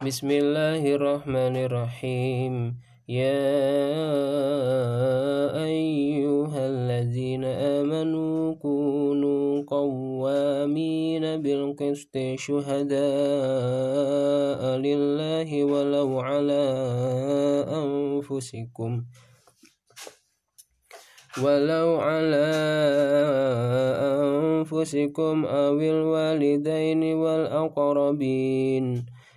بسم الله الرحمن الرحيم يا أيها الذين آمنوا كونوا قوامين بالقسط شهداء لله ولو على أنفسكم ولو على أنفسكم أو الوالدين والأقربين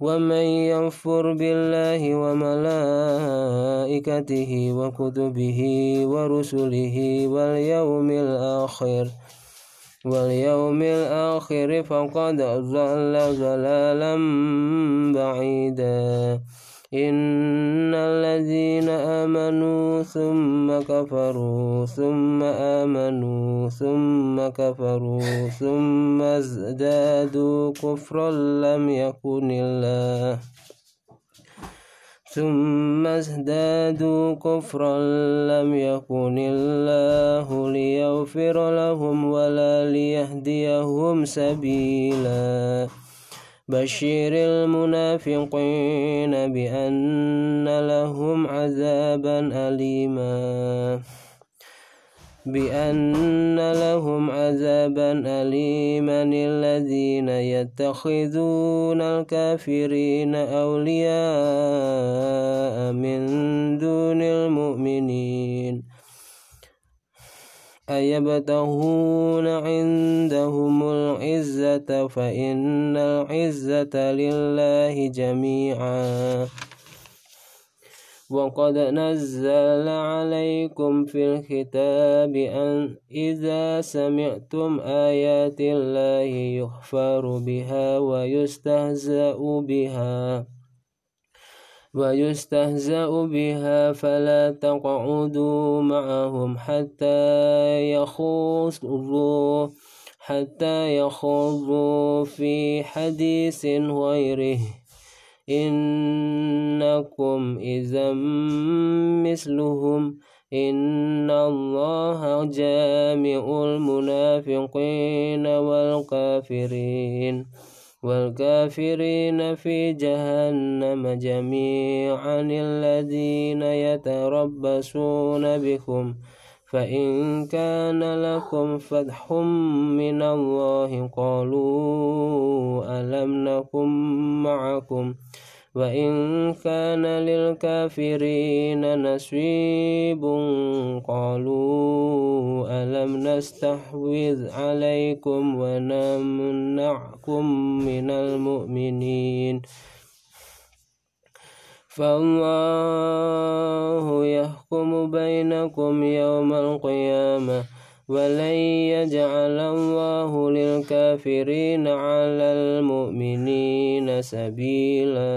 ومن يغفر بالله وملائكته وكتبه ورسله واليوم الآخر واليوم الآخر فقد ضل ضلالا بعيدا. إن الذين آمنوا ثم كفروا ثم آمنوا ثم كفروا ثم ازدادوا كفرا لم يكن الله ثم ازدادوا كفرا لم يكن الله ليغفر لهم ولا ليهديهم سبيلا بشر المنافقين بأن لهم عذابا أليما. بأن لهم عذابا أليما الذين يتخذون الكافرين أولياء من دون المؤمنين. أيبتغون عندهم العزة فإن العزة لله جميعا وقد نزل عليكم في الكتاب أن إذا سمعتم آيات الله يغفر بها ويستهزأ بها ويستهزأ بها فلا تقعدوا معهم حتى يخوضوا حتى يخوضوا في حديث غيره. إنكم إذا مثلهم إن الله جامع المنافقين والكافرين. والكافرين في جهنم جميعا الذين يتربصون بكم. فإن كان لكم فتح من الله قالوا ألم نكن معكم؟ وإن كان للكافرين نصيب. قالوا ألم نستحوذ عليكم ونمنعكم من المؤمنين؟ فالله يحكم بينكم يوم القيامة. ولن يجعل الله للكافرين على المؤمنين سبيلا.